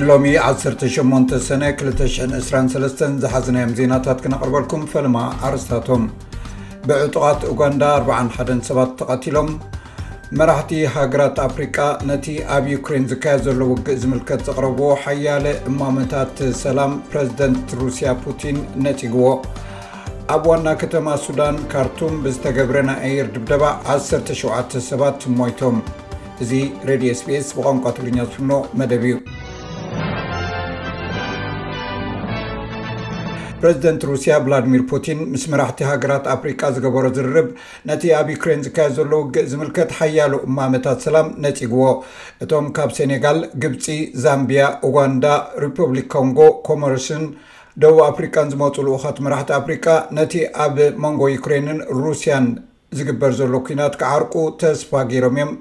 ንሎሚ 18 ሰነ 223 ዝሓዝናዮም ዜናታት ክነቕርበልኩም ፈለማ ኣርስታቶም ብዕጡቓት ኡጋንዳ 41 ሰባት ተቐቲሎም መራሕቲ ሃገራት ኣፍሪቃ ነቲ ኣብ ዩክሬን ዝካየድ ዘሎ ውግእ ዝምልከት ዘቕረቦ ሓያለ እማመታት ሰላም ፕረዚደንት ሩስያ ፑቲን ነጺግዎ ኣብ ዋና ከተማ ሱዳን ካርቱም ብዝተገብረ ናይ ኣየር ድብደባ 17 ሰባት ሞይቶም እዚ ሬድዮ ስፔስ ብቋንቋ ትግርኛ ዝፍኖ መደብ እዩ ፕረዚደንት ሩስያ ቭላድሚር ፑቲን ምስ መራሕቲ ሃገራት ኣፍሪቃ ዝገበሮ ዝርርብ ነቲ ኣብ ዩክሬን ዝካየድ ዘሎ ውግእ ዝምልከት ሓያሉ እማመታት ሰላም ነፂግዎ እቶም ካብ ሴኔጋል ግብፂ ዛምቢያ ኡጋንዳ ሪፐብሊክ ኮንጎ ኮመርስን ደቡብ ኣፍሪቃን ዝመፁ ልኡኻት መራሕቲ ኣፍሪቃ ነቲ ኣብ መንጎ ዩክሬንን ሩስያን ዝግበር ዘሎ ኲናት ክዓርቁ ተስፋ ገይሮም እዮም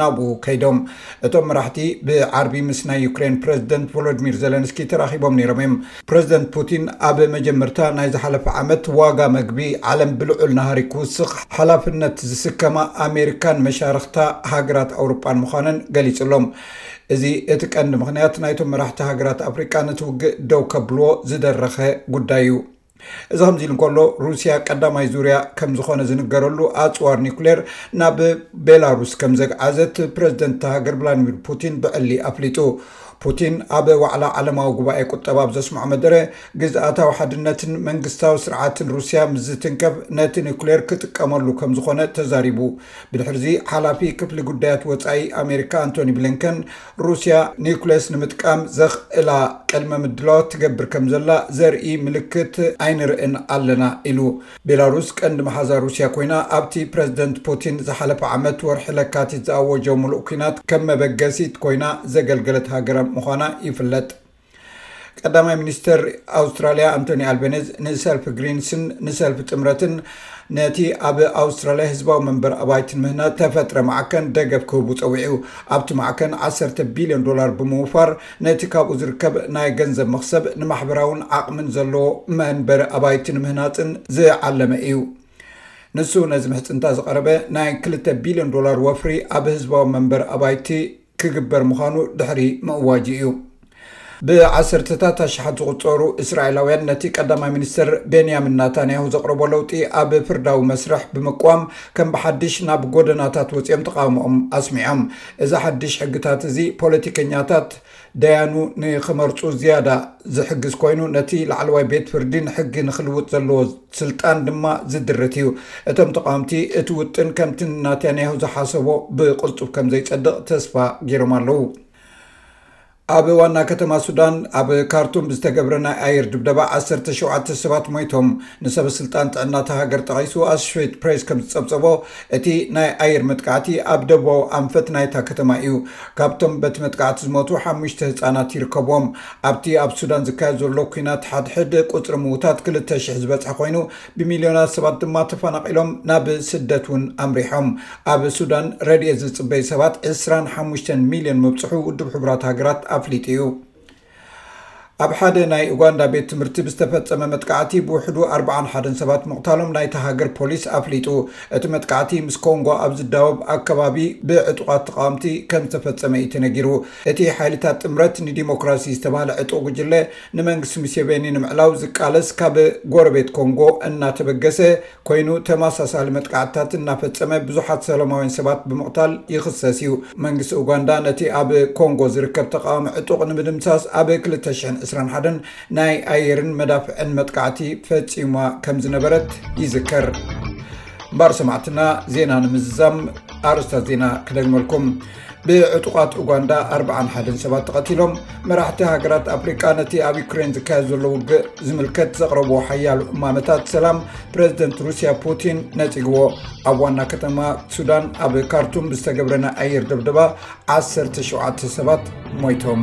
ናብኡ ከይዶም። እቶም መራሕቲ ብዓርቢ ምስ ናይ ዩክሬን ፕረዚደንት ቮሎድሚር ዘለንስኪ ተራኺቦም ነይሮም እዮም። ፕረዚደንት ፑቲን ኣብ መጀመርታ ናይ ዝሓለፈ ዓመት ዋጋ መግቢ ዓለም ብልዑል ናህሪ ክውስኽ ሓላፍነት ዝስከማ ኣሜሪካን መሻርኽታ ሃገራት ኣውሮጳን ምዃነን ገሊጹ ኣሎ። እዚ እቲ ቀንዲ ምኽንያት ናይቶም መራሕቲ ሃገራት ኣፍሪቃ ነቲ ውግእ ደው ከብልዎ ዝደረኸ ጉዳይ እዩ። እዚ ከምዚ ኢሉ እንከሎ ሩስያ ቀዳማይ ዙርያ ከም ዝኾነ ዝንገረሉ ኣፅዋር ኒኩሌር ናብ ቤላሩስ ከም ዘግዓዘት ፕረዚደንት እታ ሃገር ቭላድሚር ፑቲን ብዕሊ ኣፍሊጡ። ፑቲን ኣብ ዋዕላ ዓለማዊ ጉባኤ ቁጠባ ኣብ ዘስምዖ መደረ ግዝኣታዊ ሓድነትን መንግስታዊ ስርዓትን ሩስያ ምስ ዝትንከፍ ነቲ ኒኩሌር ክጥቀመሉ ከም ዝኾነ ተዛሪቡ። ብድሕርዚ ሓላፊ ክፍሊ ጉዳያት ወፃኢ ኣሜሪካ ኣንቶኒ ብሊንከን ሩስያ ኒዩክለስ ንምጥቃም ዘኽእላ ቅድመ ምድላዋት ትገብር ከምዘላ ዘርኢ ምልክት ኣይንርእን ኣለና ኢሉ። ቤላሩስ ቀንዲ መሓዛ ሩስያ ኮይና፣ ኣብቲ ፕረዚደንት ፑቲን ዝሓለፈ ዓመት ወርሒ ለካቲት ዝኣወጆ ምሉእ ኲናት ከም መበገሲት ኮይና ዘገልገለት ሃገር ምዃና ይፍለጥ። ቀዳማይ ሚኒስተር ኣውስትራልያ ኣንቶኒ ኣልበነዝ ንሰልፊ ግሪንስን ንሰልፊ ጥምረትን ነቲ ኣብ ኣውስትራልያ ህዝባዊ መንበር ኣባይቲ ንምህናፅ ተፈጥረ ማዕከን ደገፍ ክህቡ ፀዊዑ ኣብቲ ማዕከን ዓሰርተ ቢልዮን ዶላር ብምውፋር ነቲ ካብኡ ዝርከብ ናይ ገንዘብ መኽሰብ ንማሕበራውን ዓቕምን ዘለዎ መንበሪ ኣባይቲ ንምህናፅን ዝዓለመ እዩ ንሱ ነዚ ምሕፅንታ ዝቐረበ ናይ ክልተ ቢልዮን ዶላር ወፍሪ ኣብ ህዝባዊ መንበር ኣባይቲ ክግበር ምዃኑ ድሕሪ ምእዋጁ እዩ። ብዓሰርተታት ኣሽሓት ዝቝጸሩ እስራኤላውያን ነቲ ቀዳማይ ሚኒስተር ቤንያሚን ናታንያሁ ዘቕረቦ ለውጢ ኣብ ፍርዳዊ መስርሕ ብምቅዋም ከም ብሓድሽ ናብ ጐደናታት ወጺኦም ተቓውሞኦም ኣስሚዖም። እዚ ሓድሽ ሕግታት እዚ ፖለቲከኛታት ደያኑ ንኽመርጹ ዝያዳ ዝሕግዝ ኰይኑ ነቲ ላዕለዋይ ቤት ፍርዲ ንሕጊ ንኽልውጥ ዘለዎ ስልጣን ድማ ዝድርት እዩ። እቶም ተቓወምቲ እቲ ውጥን ከምቲ ንናታንያሁ ዝሓሰቦ ብቕልጡፍ ከም ዘይጸድቕ ተስፋ ገይሮም ኣለዉ። ኣብ ዋና ከተማ ሱዳን ኣብ ካርቱም ብዝተገብረ ናይ ኣየር ድብደባ ዓሰርተ ሸውዓተ ሰባት ሞይቶም። ንሰበ ስልጣን ጥዕና እታ ሃገር ጠቒሱ ኣሶሸይትድ ፕሬስ ከም ዝጸብጸቦ እቲ ናይ ኣየር መጥቃዕቲ ኣብ ደቡባዊ ኣንፈት ናይታ ከተማ እዩ። ካብቶም በቲ መጥቃዕቲ ዝሞቱ ሓሙሽተ ህጻናት ይርከብዎም። ኣብቲ ኣብ ሱዳን ዝካየድ ዘሎ ኲናት ሓድሕድ ቁፅሪ ምዉታት ክልተ ሽሕ ዝበፅሐ ኮይኑ ብሚልዮናት ሰባት ድማ ተፈናቒሎም ናብ ስደት እውን ኣምሪሖም። ኣብ ሱዳን ረድኤት ዝፅበዩ ሰባት ዕስራን ሓሙሽተን ሚልዮን ምብፅሑ ውድብ ሕቡራት ሃገራት ኣፍሊጡ እዩ። ኣብ ሓደ ናይ ኡጋንዳ ቤት ትምህርቲ ብዝተፈፀመ መጥቃዕቲ ብውሕዱ ኣርብዓን ሓደን ሰባት ምቕታሎም ናይታ ሃገር ፖሊስ ኣፍሊጡ። እቲ መጥቃዕቲ ምስ ኮንጎ ኣብ ዝዳወብ ኣከባቢ ብዕጡቓት ተቓወምቲ ከም ዝተፈፀመ እዩ ተነጊሩ። እቲ ሓይልታት ጥምረት ንዲሞክራሲ ዝተባህለ ዕጡቕ ጉጅለ ንመንግስቲ ሙሴቬኒ ንምዕላው ዝቃለስ ካብ ጎረቤት ኮንጎ እናተበገሰ ኮይኑ ተመሳሳሊ መጥቃዕትታት እናፈፀመ ብዙሓት ሰላማውያን ሰባት ብምቕታል ይኽሰስ እዩ። መንግስቲ ኡጋንዳ ነቲ ኣብ ኮንጎ ዝርከብ ተቓዋሚ ዕጡቕ ንምድምሳስ ኣብ ክልተ ሽሕን ዕስራን ሓደን ናይ ኣየርን መዳፍዕን መጥቃዕቲ ፈፂማ ከምዝነበረት ይዝከር። እምበኣር ሰማዕትና ዜና ንምዝዛም ኣርእስታት ዜና ክደግመልኩም። ብዕጡቓት ኡጋንዳ ኣርብዓን ሓደን ሰባት ተቐቲሎም። መራሕቲ ሃገራት ኣፍሪቃ ነቲ ኣብ ዩክሬን ዝካየድ ዘሎ ውግእ ዝምልከት ዘቕረብዎ ሓያሎ እማመታት ሰላም ፕረዚደንት ሩስያ ፑቲን ነጺግዎ። ኣብ ዋና ከተማ ሱዳን ኣብ ካርቱም ብዝተገብረ ናይ ኣየር ደብደባ ዓሰርተ ሸውዓተ ሰባት ሞይቶም።